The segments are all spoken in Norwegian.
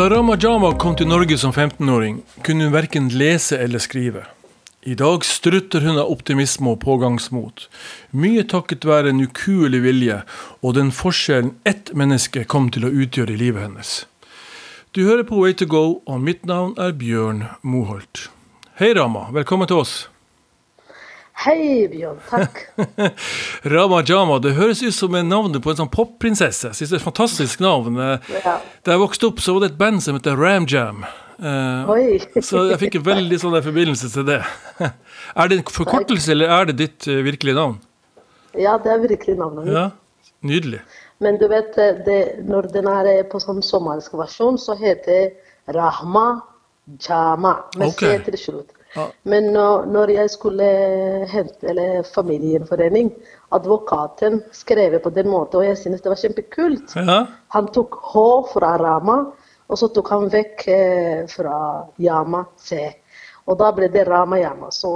Da Rama Jama kom til Norge som 15-åring, kunne hun verken lese eller skrive. I dag strutter hun av optimisme og pågangsmot. Mye takket være en ukuelig vilje og den forskjellen ett menneske kom til å utgjøre i livet hennes. Du hører på Way to go, og mitt navn er Bjørn Moholt. Hei, Rama. Velkommen til oss. Hei, Bjørn. Takk. Rama Jama, det høres ut som navnet på en sånn popprinsesse. Jeg synes det er et fantastisk navn. Ja. Da jeg vokste opp, så var det et band som heter Ram Jam. Eh, Oi. så jeg fikk en veldig sånn forbindelse til det. Er det en forkortelse, eller er det ditt uh, virkelige navn? Ja, det er virkelig navnet mitt. Ja, Nydelig. Men du vet, det, når den er på sånn somalisk versjon, så heter Rahma Jama. Med okay. C til slutt. Ja. Men når, når jeg skulle hente eller familiegjenforening, advokaten skrev på den måten, og jeg synes det var kjempekult. Ja, Han tok H fra Rama, og så tok han vekk eh, fra Yama C. Og da ble det Rama Yama. Så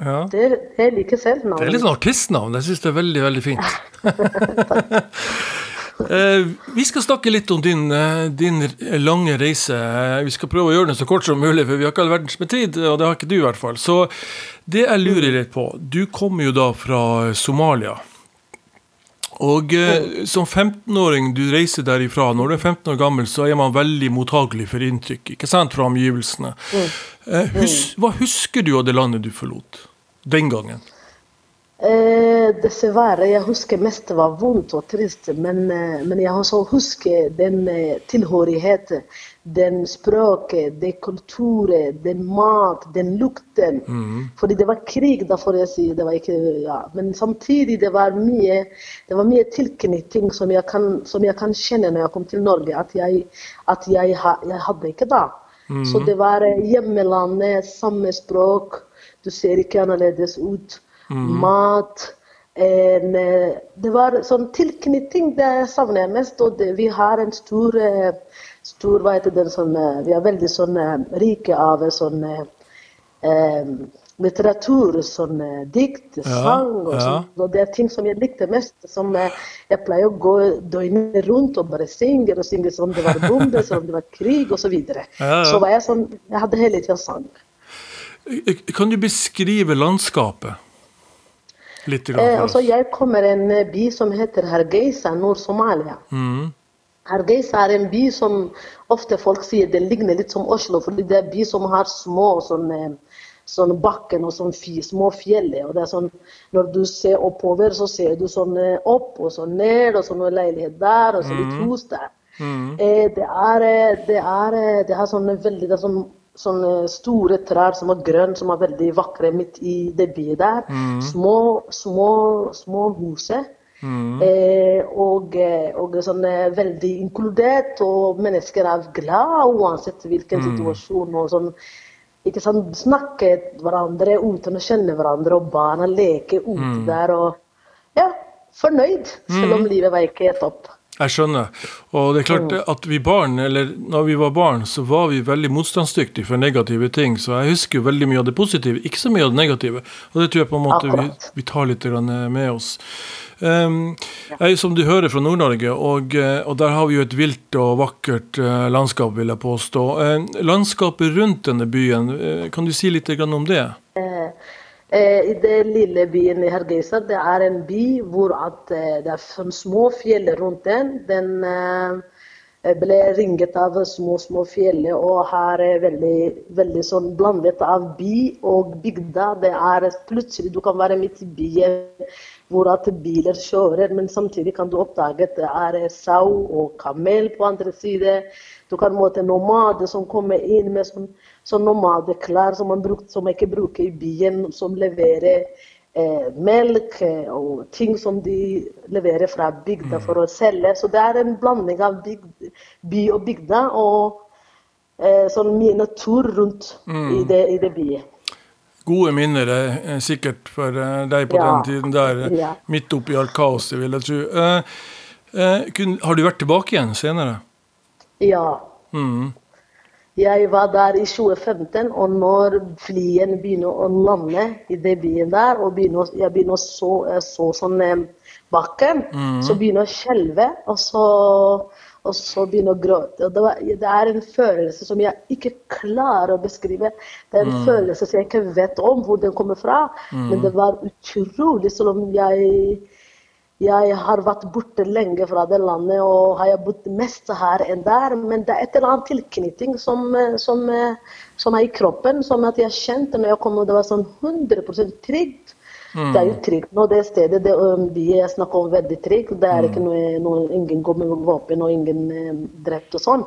ja. det, det liker selv Det er litt sånn artistnavn. Jeg syns det er veldig, veldig fint. Eh, vi skal snakke litt om din, eh, din lange reise. Vi skal prøve å gjøre den så kort som mulig, for vi har ikke all verdens med tid, og det har ikke du i hvert fall. Så det jeg lurer litt på Du kommer jo da fra Somalia. Og eh, som 15-åring, du reiser derifra. Når du er 15 år gammel, så er man veldig mottagelig for inntrykk ikke sant, fra omgivelsene. Eh, hus, hva husker du av det landet du forlot den gangen? Eh, dessverre, jeg husker mest det var vondt og trist, men, eh, men jeg også husker den eh, tilhørigheten, den språket, den kulturen, den mat, den lukten. Fordi det var krig, derfor jeg sier Det var ikke, ja. Men samtidig det var mye, det var mye tilknytning som jeg, kan, som jeg kan kjenne når jeg kom til Norge, at jeg, at jeg, ha, jeg hadde ikke da. Så det var eh, hjemmelandet, samme språk, du ser ikke annerledes ut. Mat. En, eh, det var sånn tilknytning det savner jeg mest. Og det, vi har en stor, eh, stor hva heter det, sånn, eh, Vi er veldig sånn rike av sånn eh, litteratur, sånn dikt, Ja, sang og ja. sånn. Og det er ting som jeg likte mest. Som jeg pleier å gå døgnet rundt og bare synge og synge som det var bombe, som det var krig osv. Så, videre. Ja, ja. så var jeg sånn Jeg hadde hele tida sang. Kan du beskrive landskapet? Litt grann Eh, altså, jeg kommer en eh, by som heter Hargeisa, Nord-Somalia. Mm. Hargeisa er en by som ofte folk sier det ligner litt som Oslo, fordi det er en by som har små sånn, eh, sånn bakken og sånn små fjell. Og det er sånn, når du ser oppover, så ser du sånn eh, opp og så ned, og så noen leilighet der, og så litt hus der. Eh, det er, det er, det er sånne veldig det er sånn, sånne store trær som er grønne, som er veldig vakre midt i det byet der. Små, små, små huset. Eh, og, eh, og sånn eh, veldig inkludert, og mennesker er glad uansett hvilken situasjon. og sånn, ikke sant, Snakke hverandre uten å kjenne hverandre, og barna leker ute der. og ja, Fornøyd, selv om livet var ikke helt topp. Jeg skjønner. Og det er klart Mm. at vi barn, eller når vi var barn, så var vi veldig motstandsdyktige for negative ting. Så jeg husker jo veldig mye av det positive, ikke så mye av det negative. Og det tror jeg på en måte vi, vi tar litt eh, med oss. Um, jeg er som du hører fra Nord-Norge, og, eh, og der har vi jo et vilt og vakkert eh, landskap, vil jeg påstå. Eh, landskapet rundt denne byen, kan du si litt om det? Eh, I den lille byen i Hargeisa, det er en by hvor eh, det er små fjell rundt den. Den eh, ble ringet av små, små fjell og har eh, veldig, veldig sånn blandet av by og bygda. Det er plutselig du kan være midt i byen hvor at biler kjører, men samtidig kan du oppdage at det er eh, sau og kamel på andre side. Du kan møte nomader som kommer inn med sånn, sånn nomadeklær som man bruk, som man ikke bruker i byen, som leverer eh, melk eh, og ting som de leverer fra bygda for å selge. Så det er en blanding av bygd, by og bygda, og eh, sånn mye natur rundt i, det, i det byet. Gode minner eh, eh, sikkert for deg på Ja. den tiden der, Ja. midt oppi alt kaoset, vil jeg tro. Eh, eh, kun, har du vært tilbake igjen senere? Ja. Mm. Jeg var der i 2015, og når flyen begynner å lande i det byen der, og begynner, jeg begynner å så, så sånn bakken, bakken, så begynner jeg å skjelve. Og så, og så begynne å gråte. Det, var, det, er en følelse som jeg ikke klarer å beskrive. Det er en mm. følelse som jeg ikke vet om hvor den kommer fra. Mm. Men det var utrolig, selv om jeg jeg har vært borte lenge fra det landet og har jeg bodd mest her enn der. Men det er et eller annet tilknytning som, som, som er i kroppen, som at jeg kjente når jeg kom og det var sånn 100 trygt. Mm. Det er jo trygt nå, det stedet det um, vi snakker om, veldig trygt. Det er ikke mm. noe, noe, ingen går med våpen og ingen eh, drept og sånn.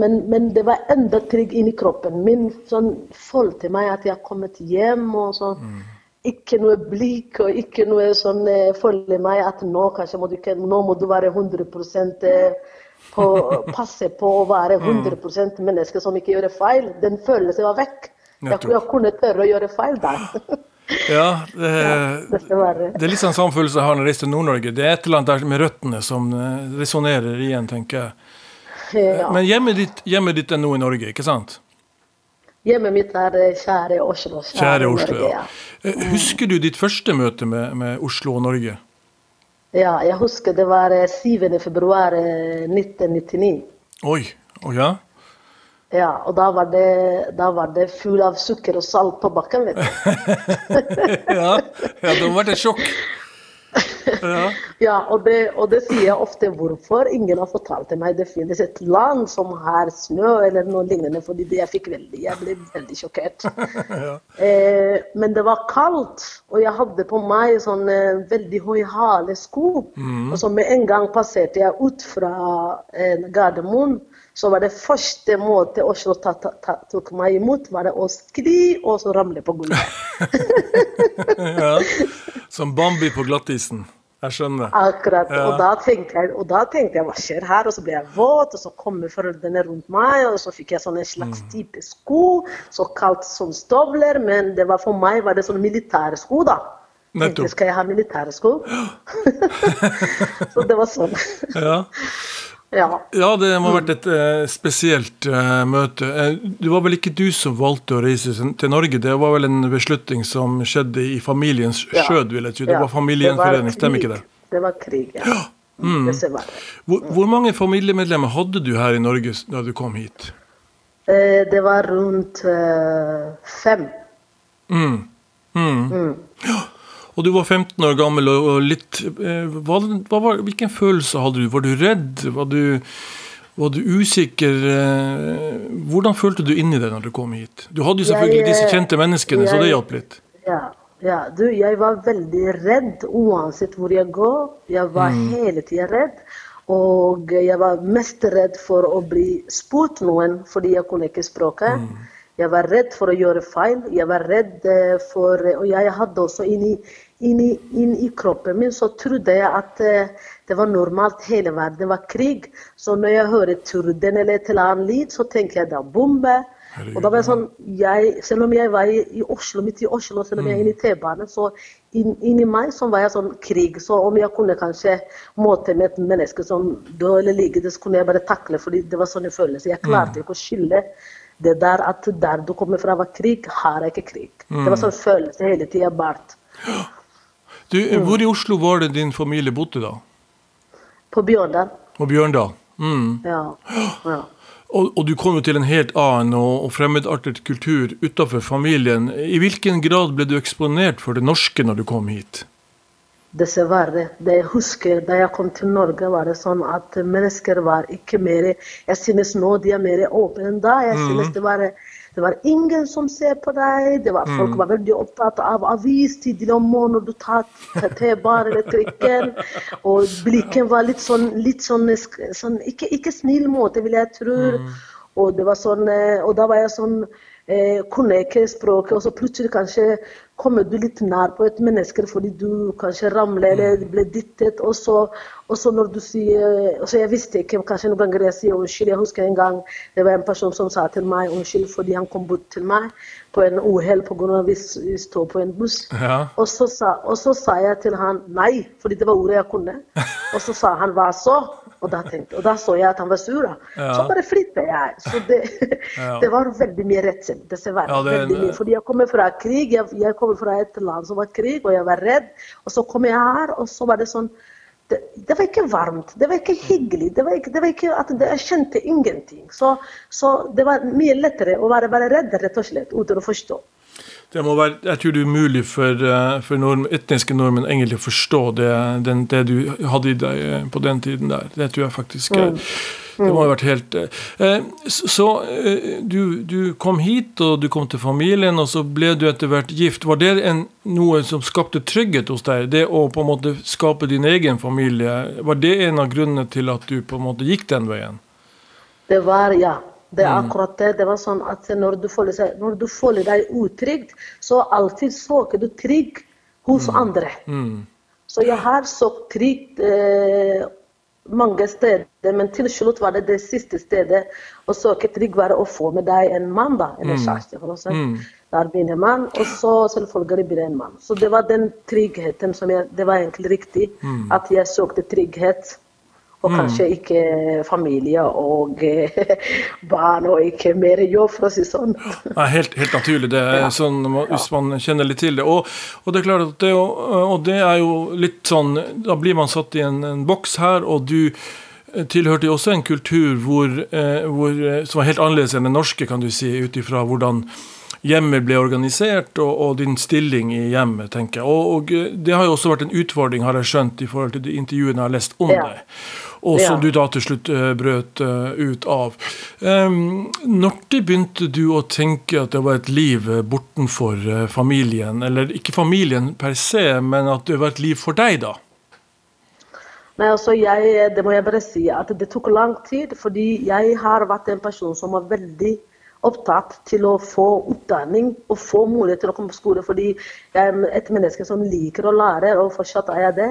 Men, men, det var enda trygg inni kroppen min. Sånn, følte meg at jeg har kommet hjem. og sånn. Mm. Ikke noe blikk og ikke noe sånn eh, føler meg at nå må du nå må du være 100 eh, på, passe på å være 100 mm. menneske som ikke gjør feil. Den følelsen var vekk. Jeg, jeg kunne tørre å gjøre feil der. Ja, det, det, er litt sånn samme følelse jeg har når jeg reiser til Nord-Norge. Det er et eller annet der med røttene som eh, resonnerer igjen, tenker jeg. Ja. Men hjemmet ditt, hjemmet ditt, er nå i Norge, ikke sant? Hjemmet mitt er eh, kjære Oslo. Kjære, kjære Oslo, Norge, ja. ja. Eh, husker du ditt første møte med, med, Oslo og Norge? Ja, jeg husker det var 7. februar 1999. Oi, oh, ja? Ja, og da var det, da var det full av sukker og salt på bakken, vet du. ja, ja, ha vært en sjokk. Ja, ja og, det, og, det, sier jeg ofte hvorfor. Ingen har fortalt meg det finnes et land som har snø eller noe lignende. fordi det jeg fikk veldig, jeg ble veldig sjokkert. ja. eh, men det var kaldt, og jeg hadde på meg sånne veldig høyhale sko. Mm. Og så med en gang passerte jeg ut fra eh, Gardermoen så var det første måte Oslo tok meg imot, var det å skli og så ramle på gulvet. ja, Som Bambi på glattisen. Jeg skjønner. Akkurat. Ja. Og, da jeg, og da tenkte jeg hva skjer her? Og så ble jeg våt, og så kommer foreldrene rundt meg, og så fikk jeg sånn en slags mm. type sko. Så kalt som støvler, men det var for meg var det sånn militære sko, da. Nettopp. Skal jeg ha militære sko? så det var sånn. ja. Ja. ja, det må ha vært et eh, spesielt eh, møte. Uh, det var vel ikke du som valgte å reise til Norge, det var vel en beslutning som skjedde i familiens ja. skjød, vil jeg tro. Det ja. var familiegjenforening, stemmer ikke det? Det var krig, ja. ja. Mm. Hvor, hvor, mange familiemedlemmer hadde du her i Norge da du kom hit? det var rundt fem. Mm. Mm. mm. Ja. Og du var 15 år gammel og litt hva, hva, var, Hvilken følelse hadde du? Var du redd? Var du, var du usikker? Eh, hvordan følte du inni det når du kom hit? Du hadde jo selvfølgelig jeg, disse kjente menneskene, jeg, så det hjalp litt. Ja, ja, du, jeg var veldig redd uansett hvor jeg går. Jeg var mm. hele tida redd. Og jeg var mest redd for å bli spurt noen fordi jeg kunne ikke språket. Mm. Jeg var redd for å gjøre feil. Jeg var redd eh, for Og jeg hadde også inni, inni, inni kroppen min så trodde jeg at eh, det var normalt hele verden Det var krig. Så når jeg hører turden eller et eller annet lyd, så tenker jeg det er bombe. Og da var jeg sånn, jeg, Selv om jeg var i, Oslo, midt i Oslo, selv om jeg er inne i T-banen, så inn, inni meg så var jeg sånn krig. Så om jeg kunne kanskje måte med et menneske som døde eller ligger, så kunne jeg bare takle, fordi det var sånn jeg følte. Jeg klarte mm. ikke å skille det der at der du kommer fra var krig, her er ikke krig. Mm. Det var sånn følelse hele tida bart. Du, mm. Hvor i Oslo var det din familie bodde da? På Bjørndal. På Bjørndal. Mm. Ja. ja. Og, og, du kom jo til en helt annen og, og fremmedartet kultur utenfor familien. I hvilken grad ble du eksponert for det norske når du kom hit? Dessverre. Det jeg husker da jeg kom til Norge, var det sånn at mennesker var ikke mer Jeg synes nå de er mer åpne enn da. Jeg synes mm. det var, det var ingen som ser på deg. Det var, folk mm. var veldig opptatt av avis tidlig om morgenen du tar T-bar eller trikken. Og blikken var litt sånn, litt sånn, sånn ikke, ikke, snill måte, vil jeg tro. Mm. Og, det var sånn, eh, og da var jeg sånn eh, kunne språket, og så plutselig kanskje kommer du litt nær på et menneske fordi du kanskje ramler eller ble dyttet. Og så, og så når du sier så Jeg visste ikke, kanskje noen ganger jeg sier unnskyld. Jeg husker en gang det var en person som sa til meg unnskyld fordi han kom bort til meg på en uhell pga. vi står på en buss. Ja. Og, så sa, og så sa jeg til han nei, fordi det var ordet jeg kunne. Og så sa han hva så? Og da, tenkte, og da så jeg at han var sur. Ja. Så bare flyttet jeg. Så det, ja. det var veldig mye redsel, dessverre. Ja, det, mye. Fordi jeg kommer fra krig. Jeg, jeg, kommer fra et land som var krig, og jeg var redd. Og så kom jeg her, og så var det sånn det, det, var ikke varmt, det var ikke hyggelig. Det var ikke, det var ikke at Jeg skjønte ingenting. Så, så, det var mye lettere å være bare redd, rett og slett, uten å forstå. Det må være, jeg tror det er umulig for, eh, for nordmenn, etniske nordmenn egentlig å forstå det, den, det, du hadde i deg eh, på den tiden der. Det tror jeg faktisk mm. Det må ha vært helt eh, Så du, du, kom hit, og du kom til familien, og så ble du etter hvert gift. Var det en, noe som skapte trygghet hos deg? Det å på en måte skape din egen familie, var det en av grunnene til at du på en måte gikk den veien? Det var, ja. Det er mm. akkurat det. Det var sånn at når du føler, seg, når du føler deg utrygg, så alltid søker du trygg hos mm. andre. Mm. Så jeg har søkt trygg eh, mange steder, men til slutt var det det siste stedet å søke trygg var å få med deg en mann, da. Eller kjæreste, for å si. Der begynner man, og så selvfølgelig blir det en mann. Så det var den tryggheten som jeg Det var egentlig riktig. At jeg søkte trygghet. Og kanskje mm. ikke familie og barn og ikke mer jobb, for å si sånn. Nei, helt, helt naturlig. Det er ja. sånn hvis man kjenner litt til det. Og, og det er klart at det, og det, er jo litt sånn Da blir man satt i en, en boks her, og du tilhørte jo også en kultur hvor, eh, hvor, som var helt annerledes enn den norske, kan du si, ut ifra hvordan hjemmet ble organisert, og, og, din stilling i hjemmet, tenker jeg. Og, og, det har jo også vært en utfordring, har jeg skjønt, i forhold til de intervjuene jeg har lest om ja. deg og som ja. du da til slutt uh, brøt uh, ut av. Når begynte du å tenke at det var et liv eh, bortenfor familien? Eller ikke familien per se, men at det var et liv for deg, da? Nei, altså jeg, Det må jeg bare si at det tok lang tid, fordi jeg har vært en person som var veldig opptatt til å få utdanning og få mulighet til å komme på skole. Fordi jeg er et menneske som liker å lære, og fortsatt er jeg det.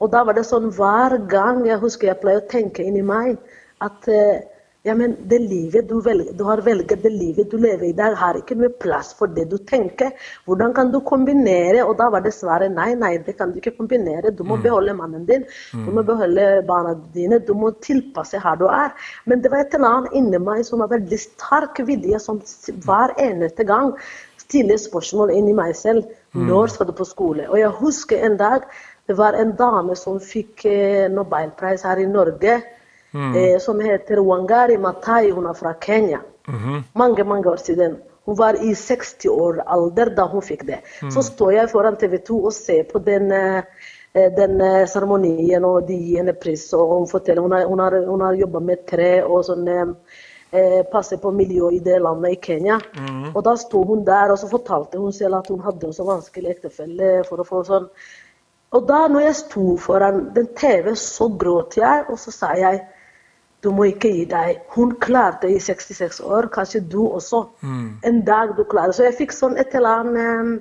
Og da var det sånn hver gang jeg husker jeg pleier å tenke inni meg at eh, ja, men det livet du, velger, du har velget, det livet du lever i dag, har ikke noe plass for det du tenker. Hvordan kan du kombinere? Og da var det svaret nei, nei, det kan du ikke kombinere. Du må mm. beholde mannen din, mm. du må beholde barna dine, du må tilpasse her du er. Men det var et eller annet inni meg som var veldig sterk vilje, som hver eneste gang stiller spørsmål inni meg selv. Mm. Når skal du på skole? Og jeg husker en dag det var en dame som fikk eh, nobelpris her i Norge, mm. eh, som heter Wangari Matai. Hun er fra Kenya. Mm -hmm. Mange, mange år siden. Hun var i 60 år alder da hun fikk det. Mm. Så står jeg foran TV 2 og ser på den eh, den eh, seremonien, og de gir henne pris. og Hun forteller hun har, hun har, hun har jobba med tre og sånn, eh, passe på miljøet i det landet i Kenya. Mm. Og Da sto hun der og så fortalte hun selv at hun hadde en så vanskelig ektefelle for å få sånn og da når jeg sto foran den TV, så gråt jeg, og så sa jeg du må ikke gi deg. Hun klarte i 66 år, kanskje du også. Mm. En dag du klarer. Så jeg fikk sånn et eller annet um,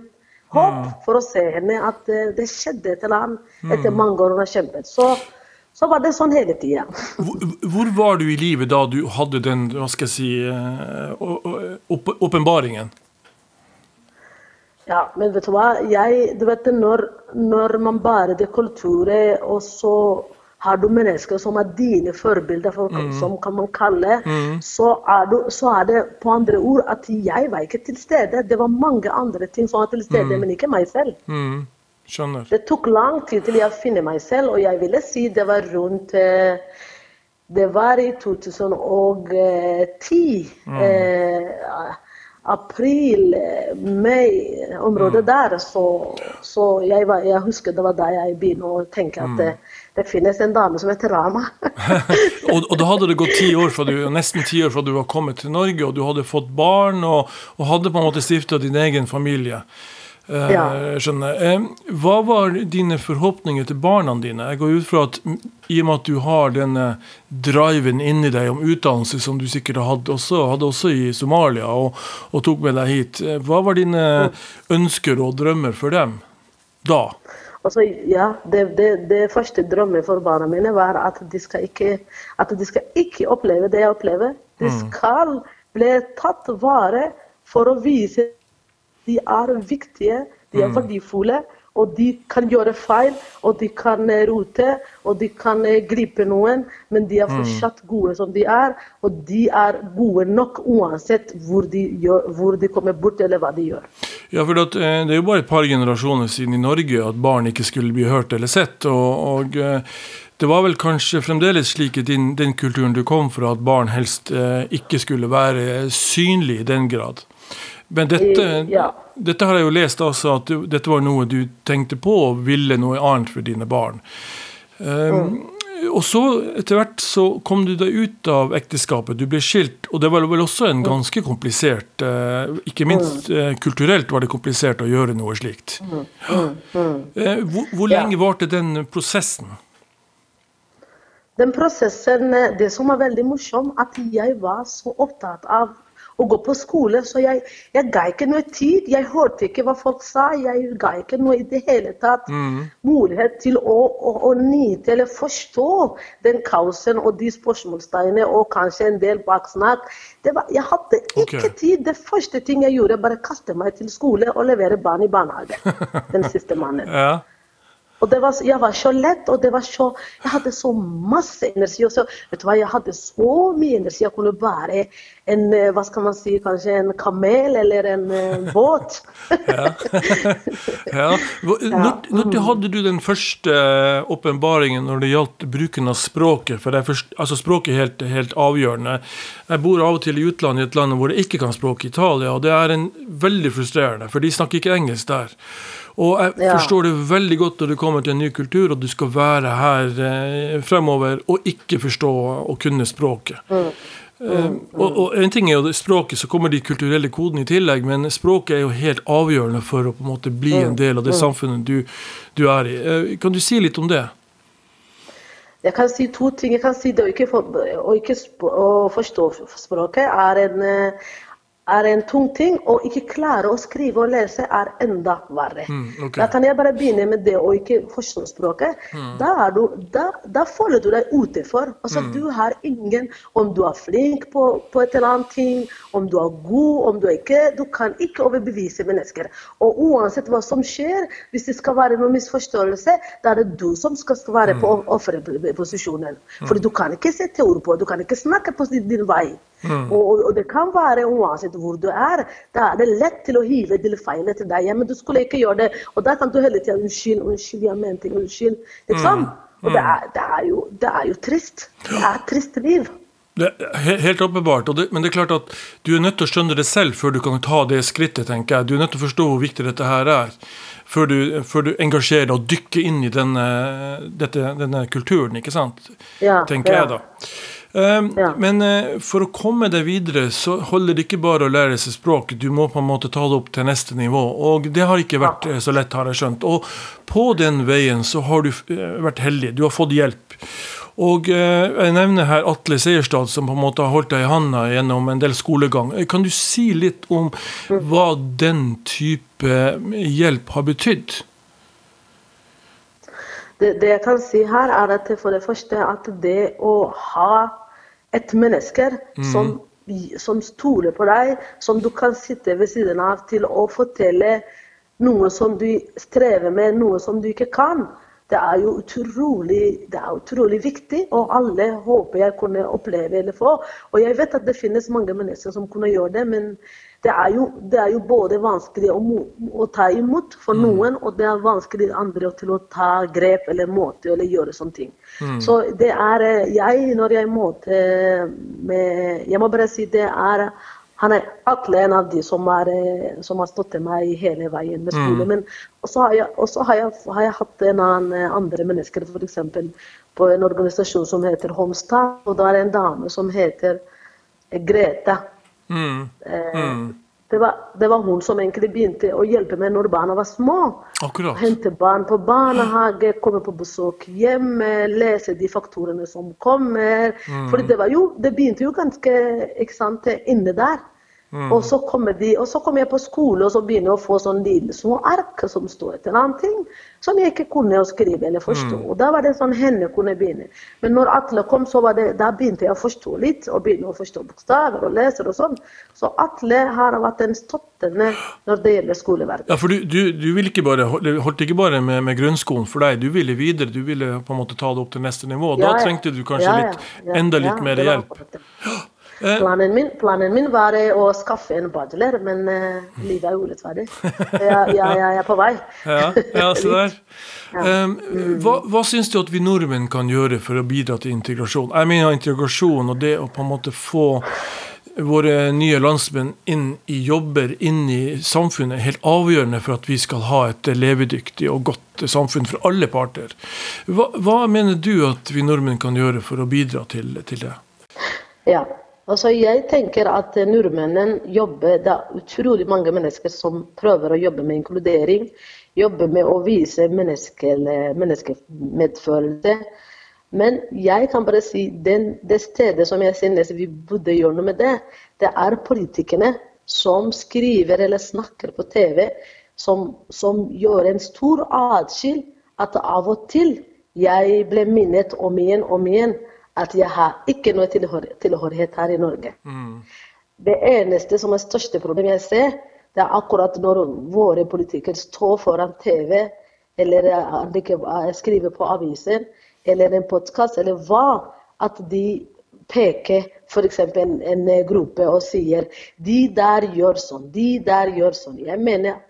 håp mm. for å se henne, at uh, det skjedde et eller annet mm. etter mange år hun har kjempet. Så, så var det sånn hele tida. Hvor, hvor, var du i livet da du hadde den, hva skal jeg si, åpenbaringen? Uh, ja, men vet du hva? Jeg, du vet, når, når man bærer det kulturet, og så har du mennesker som er dine forbilder, for, mm. som kan man kalle, mm. så, er du, så, er det på andre ord at jeg var ikke til stede. Det var mange andre ting som var til stede, mm. men ikke meg selv. Mm. Skjønner. Det tok lang tid til jeg finner meg selv, og jeg ville si det var rundt eh, Det var i 2010. Mm. Eh, april, mai, området mm. der, så, så jeg, var, jeg, husker det var da jeg begynte å tenke at mm. det, det, finnes en dame som heter Rama. og, og, da hadde det gått ti år fra du, nesten ti år fra du var kommet til Norge, og du hadde fått barn og, og hadde på en måte stifta din egen familie. Eh, ja. skjønner. Hva var dine forhåpninger til barna dine? Jeg går ut fra at i og med at du har denne driven inni deg om utdannelse, som du sikkert hadde også, hadde også i Somalia, og, og, tok med deg hit, eh, hva var dine ønsker og drømmer for dem da? Altså, ja, det, det, det første drømmen for barna mine var at de skal ikke, de skal ikke oppleve det jeg opplever. De mm. skal bli tatt vare for å vise de er viktige, de er verdifulle. Og de kan gjøre feil, og de kan eh, rote, og de kan eh, gripe noen. Men de er fortsatt gode som de er, og de er gode nok uansett hvor de, gjør, hvor de kommer bort, eller hva de gjør. Ja, for eh, Det er jo bare et par generasjoner siden i Norge at barn ikke skulle bli hørt eller sett. og, og det var vel kanskje fremdeles slik i din, den kulturen du kom fra, at barn helst ikke skulle være synlig i den grad. Men dette, Eh, ja. dette har jeg jo lest også, at du, dette var noe du tenkte på og ville noe annet for dine barn. Um, Og så etter hvert så kom du deg ut av ekteskapet, du ble skilt. Og det var vel også en ganske komplisert uh, Ikke minst uh, kulturelt var det komplisert å gjøre noe slikt. Eh, Hvor, hvor Ja. lenge varte den prosessen? Den prosessen, det som var veldig morsomt, at jeg var så opptatt av å gå på skole, så jeg, jeg ga ikke noe tid. Jeg hørte ikke hva folk sa. Jeg ga ikke noe i det hele tatt mulighet til å, å, å nyte eller forstå den kaosen og de spørsmålstegnene og kanskje en del baksnakk. Det var, jeg hadde ikke okay. tid. Det første ting jeg gjorde, bare kaste meg til skole og levere barn i barnehage. Den siste mannen. Ja. Og det var, jeg var så lett, og det var så, jeg hadde så masse energi. Og så, vet du hva, Jeg hadde så mye energi. Jeg kunne bære en eh, hva skal man si, kanskje en kamel eller en eh, båt. ja. ja. Når, når hadde du den første eh, åpenbaringen når det gjaldt bruken av språket? For det først, altså Språket er helt, helt avgjørende. Jeg bor av og til i utlandet, i et land hvor jeg ikke kan språket Italia, og det er en veldig frustrerende, for de snakker ikke engelsk der. Og jeg Ja. forstår det veldig godt når du kommer til en ny kultur, og du skal være her eh, fremover og ikke forstå og kunne språket. Eh, og, og en ting er jo språket, så kommer de kulturelle kodene i tillegg, men språket er jo helt avgjørende for å på en måte bli en del av det samfunnet du, du er i. Eh, kan du si litt om det? Jeg kan si to ting. Jeg kan si det å ikke, for, å ikke sp å forstå språket er en, eh, er en tung ting. Å ikke klare å skrive og lese er enda verre. ok. Da kan jeg bare begynne med det å ikke forstå språket. Da, du, da, da føler du deg utenfor. Altså, Du har ingen Om du er flink på, på et eller annet ting, om du er god, om du er ikke Du kan ikke overbevise mennesker. Og uansett hva som skjer, hvis det skal være noen misforståelse, da er det du som skal være på offerposisjonen. For du kan ikke sette ord på, du kan ikke snakke på din din vei. Og, og, og det kan være uansett hvor du er. Da er det lett til å hive til feilet til deg. Ja, men du skulle ikke gjøre det. Og da kan du hele tida unnskyld, unnskyld, jeg mente unnskyld. Liksom. Og det er, det, er jo, det er jo trist. Det er et trist liv. Det er helt åpenbart, men det er klart at du er nødt til å skjønne det selv før du kan ta det skrittet, tenker jeg. Du er nødt til å forstå hvor viktig dette her er, før du, før du engasjerer og dykker inn i denne, dette, denne kulturen, ikke sant? Ja, tenker ja. jeg da. Ja. Men eh, for å komme deg videre, så holder det ikke bare å lære seg språk. Du må på en måte ta det opp til neste nivå. Og det har ikke vært eh, så lett, har jeg skjønt. Og på den veien så har du eh, vært heldig. Du har fått hjelp. Og jeg nevner her Atle Seierstad, som på en måte har holdt deg i handa gjennom en del skolegang. Kan du si litt om hva den type hjelp har betydd? Det, det jeg kan si her, er at for det første at det å ha et menneske som, som stoler på deg, som du kan sitte ved siden av til å fortelle noe som du strever med, noe som du ikke kan, det er jo utrolig, det er utrolig viktig, og alle håper jeg kunne oppleve eller få. Og jeg vet at det finnes mange mennesker som kunne gjøre det, men det er jo, det er jo både vanskelig å, å ta imot for noen, og det er vanskelig andre til å ta grep eller måte eller gjøre sånne ting. Så det er eh, jeg, når jeg måtte med Jeg må bare si det er han er Atle en av de som, er, eh, som har stått til meg hele veien med skole. Men også har jeg, også har jeg, har jeg hatt en annen, eh, andre mennesker, f.eks. på en organisasjon som heter Homestad. Og da er det en dame som heter Greta. Mm. Mm. Det, var, det var hun som egentlig begynte å hjelpe meg når barna var små. Akkurat. Hente barn på barnehage, komme på besøk hjemme, lese de faktorene som kommer. Mm. For det var jo, det begynte jo ganske sant, inne der. Og så de, og så kom jeg på skole og så begynner jeg å få sånn lille små ark som står et eller annet ting som jeg ikke kunne å skrive eller forstå. Og da var det sånn henne kunne begynne. Men når Atle kom, så var det, da begynte jeg å forstå litt, og begynne å forstå bokstaver og leser og sånn. Så Atle har vært en støttende når det gjelder skoleverket. Ja, for du, du, du ikke bare, holdt ikke bare med, med, grunnskolen for deg, du ville videre, du ville på en måte ta det opp til neste nivå. Da Ja, ja. trengte du kanskje Ja, ja. litt, enda litt mer hjelp. Eh, Planen min, planen min var eh, å skaffe en bachelor, men uh, livet er urettferdig. Jeg, jeg, jeg er på vei. Ja, ja se der. Um, hva, hva syns du at vi nordmenn kan gjøre for å bidra til integrasjon? Jeg mener integrasjon og det å på en måte få våre nye landsmenn inn i jobber, inn i samfunnet, er helt avgjørende for at vi skal ha et levedyktig og godt samfunn for alle parter. Hva, hva mener du at vi nordmenn kan gjøre for å bidra til, til det? Ja. Altså, jeg tenker at nordmennene jobber Det er utrolig mange mennesker som prøver å jobbe med inkludering. Jobbe med å vise menneskemedfølelse. Men jeg kan bare si den, det stedet som jeg synes vi burde gjøre noe med det, det er politikerne som skriver eller snakker på TV, som, som gjør en stor atskill at av og til jeg ble minnet om igjen om igjen at jeg har ikke noe tilhør tilhørighet her i Norge. Det eneste som er største problem jeg ser, det er akkurat når våre politikere står foran TV eller skriver på aviser eller en podkast eller hva, at de peker f.eks. En gruppe og sier de der gjør sånn, de der gjør sånn. Jeg mener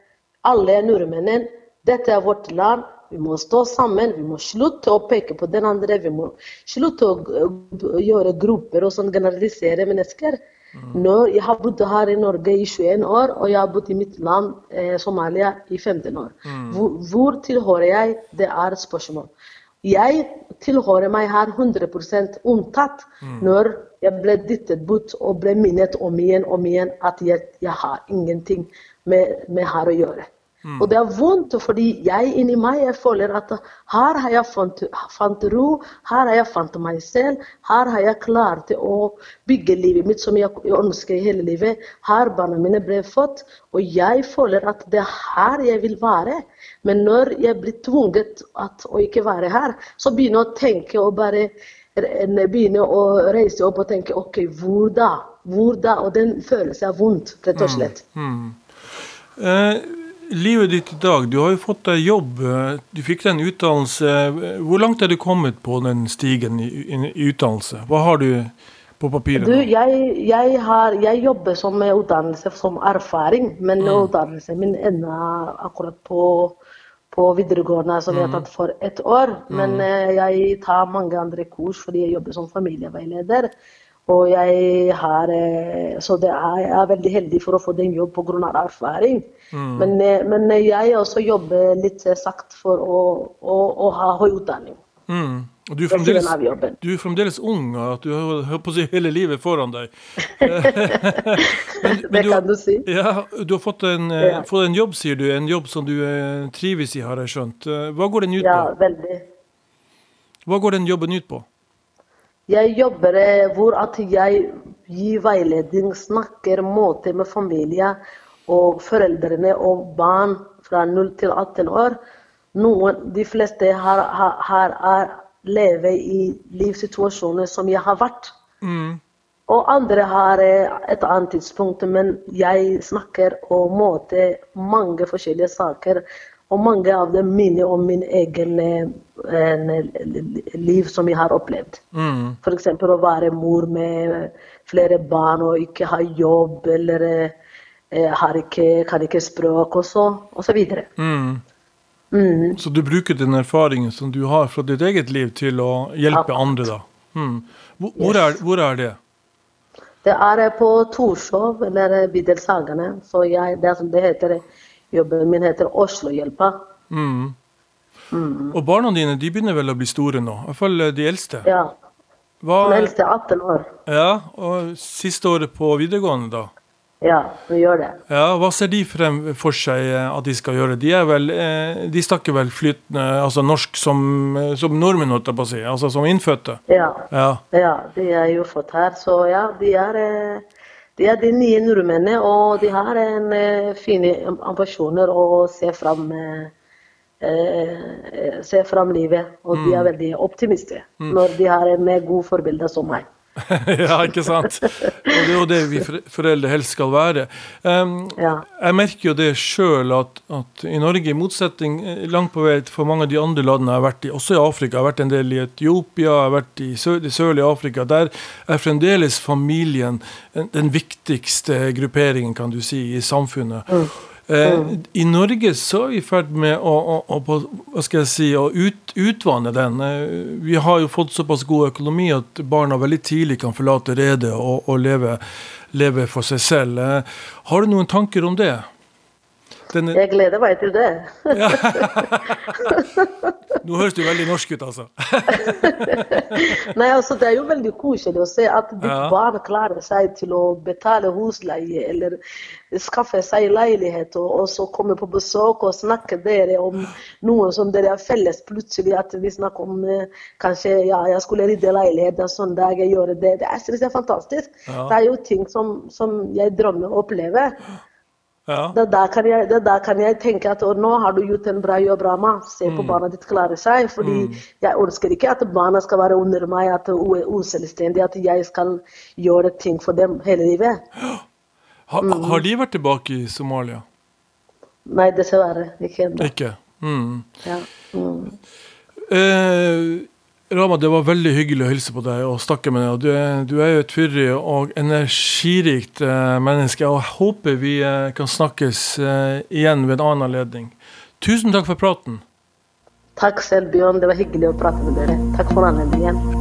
alle nordmennene, dette er vårt land. Vi må stå sammen, vi må slutte å peke på den andre. Vi må slutte å gjøre grupper og sånn generalisere mennesker. Når jeg har bodd her i Norge i 21 år, og jeg har bodd i mitt land, eh, Somalia, i 15 år. Hvor, hvor tilhører jeg? Det er et spørsmål. Jeg tilhører meg her 100% mm. når jeg ble dyttet bort og ble minnet om igjen og om igjen at jeg, jeg har ingenting med, med her å gjøre. Og det er vondt, fordi jeg inni meg jeg føler at her har jeg fant, fant ro, her har jeg fant meg selv, her har jeg klart å bygge livet mitt som jeg ønsker hele livet. Her barna mine ble født, og jeg føler at det er her jeg vil være. Men når jeg blir tvunget at å ikke være her, så begynner jeg å tenke og bare begynner å reise opp og tenke OK, hvor da? Hvor da? Og den følelsen er vondt, rett og slett. Eh, livet ditt i dag, du har jo fått deg jobb, eh, du fikk deg en utdannelse. Hvor langt er du kommet på den stigen i, i, utdannelse? Hva har du på papiret? Du, jeg, jeg, har, jeg jobber som med utdannelse som erfaring, men utdannelsen min ender akkurat på, på videregående, som jeg har tatt for ett år. Men mm. jeg tar mange andre kurs fordi jeg jobber som familieveileder. Og jeg har, eh, så er, jeg er veldig heldig for å få den jobb pga. erfaring. Men, eh, men jeg også jobber litt eh, sagt for å, å, å ha høy utdanning. Mm. Og du er, fremdeles, du er fremdeles ung, at du har hørt på å si hele livet foran deg. men, Det kan du si. Ja, du har fått en, Ja. fått en jobb, sier du. En jobb som du trives i, har jeg skjønt. Hva går den ut Ja, på? veldig. Hva går den jobben ut på? Jeg jobber eh, hvor at jeg gir veiledning, snakker måte med familie og foreldrene og barn fra 0 til 18 år. Noen, de fleste her har er lever i livssituasjoner som jeg har vært. Og andre har eh, et annet tidspunkt, men jeg snakker om måte mange forskjellige saker. Og mange av dem minner om min egen eh, en, liv som jeg har opplevd. Mm. F.eks. å være mor med flere barn og ikke ha jobb, eller eh, har ikke, kan ikke språk, og så, og så videre. Mm. Mm. Så du bruker den erfaringen som du har fra ditt eget liv, til å hjelpe Akkurat. andre, da? Mm. Hvor, hvor, er, hvor er det? Det er eh, på Torshov, eller eh, Bidelshagene. Så jeg, det, som det heter, jobben min heter Oslohjelpa. Mm. Og barna dine de begynner vel å bli store nå? I hvert fall eh, de eldste. Ja. Hva, Den eldste er 18 år. ja, og siste året på videregående, da? Ja, vi gjør det. Ja, Hva ser de frem for seg eh, at de skal gjøre? De er vel, eh, de snakker vel flytende altså norsk som, som nordmenn, holdt jeg på å si. Altså som innfødte. Ja. Ja. ja, de er jo fått her. Så ja, de er, de er de nye nordmennene, og de har en uh, fine ambisjoner å se fram, uh, se fram livet. Og mm. de er mm. veldig optimister mm. når de har en god forbilde som meg. ja, ikke sant. Og det er jo det vi foreldre helst skal være. Um, ja. Jeg merker jo det sjøl at, at, i Norge, i motsetning eh, langt på vei for mange av de andre landene jeg har vært i, også i Afrika, jeg har vært en del i Etiopia, jeg har vært i sør, det sørlige Afrika, der er fremdeles familien den viktigste grupperingen, kan du si, i samfunnet. Mm. Eh, I Norge så er vi i ferd med å, å, å, hva skal jeg si, å ut, utvanne den. Eh, vi har jo fått såpass god økonomi at barna veldig tidlig kan forlate redet og, og leve, leve, for seg selv. Eh, har du noen tanker om det? Denne... Jeg gleder meg til det. Nå høres du veldig norsk ut, altså. Nei, altså Det er jo veldig koselig å se at ditt ja. barn klarer seg til å betale husleie eller skaffe seg leilighet, og, og så komme på besøk og snakke dere om noe som dere har felles. Plutselig at vi snakker om eh, kanskje ja, jeg skulle rydde leilighet en sånn dag, jeg gjør det. Det er, det er fantastisk. Ja. Det er jo ting som, som jeg drømmer å oppleve. Ja. Det, der kan jeg, det der kan jeg tenke at nå har du gjort en bra jobb, Rama. Se på mm. barna ditt klare seg. fordi mm. jeg ønsker ikke at barna skal være under meg, at hun er uselvstendige, at jeg skal gjøre ting for dem hele livet. Ha, mm. Har de vært tilbake i Somalia? Nei, dessverre. Ikke ennå. Ikke? Mm. Ja. Mm. Eh, Rama, det var veldig hyggelig å hilse på deg og snakke med deg. Du er, du er jo et fyrig og energirikt eh, menneske. og Jeg håper vi eh, kan snakkes eh, igjen ved en annen anledning. Tusen takk for praten. Takk selv, Bjørn. Det var hyggelig å prate med dere. Takk for anledningen.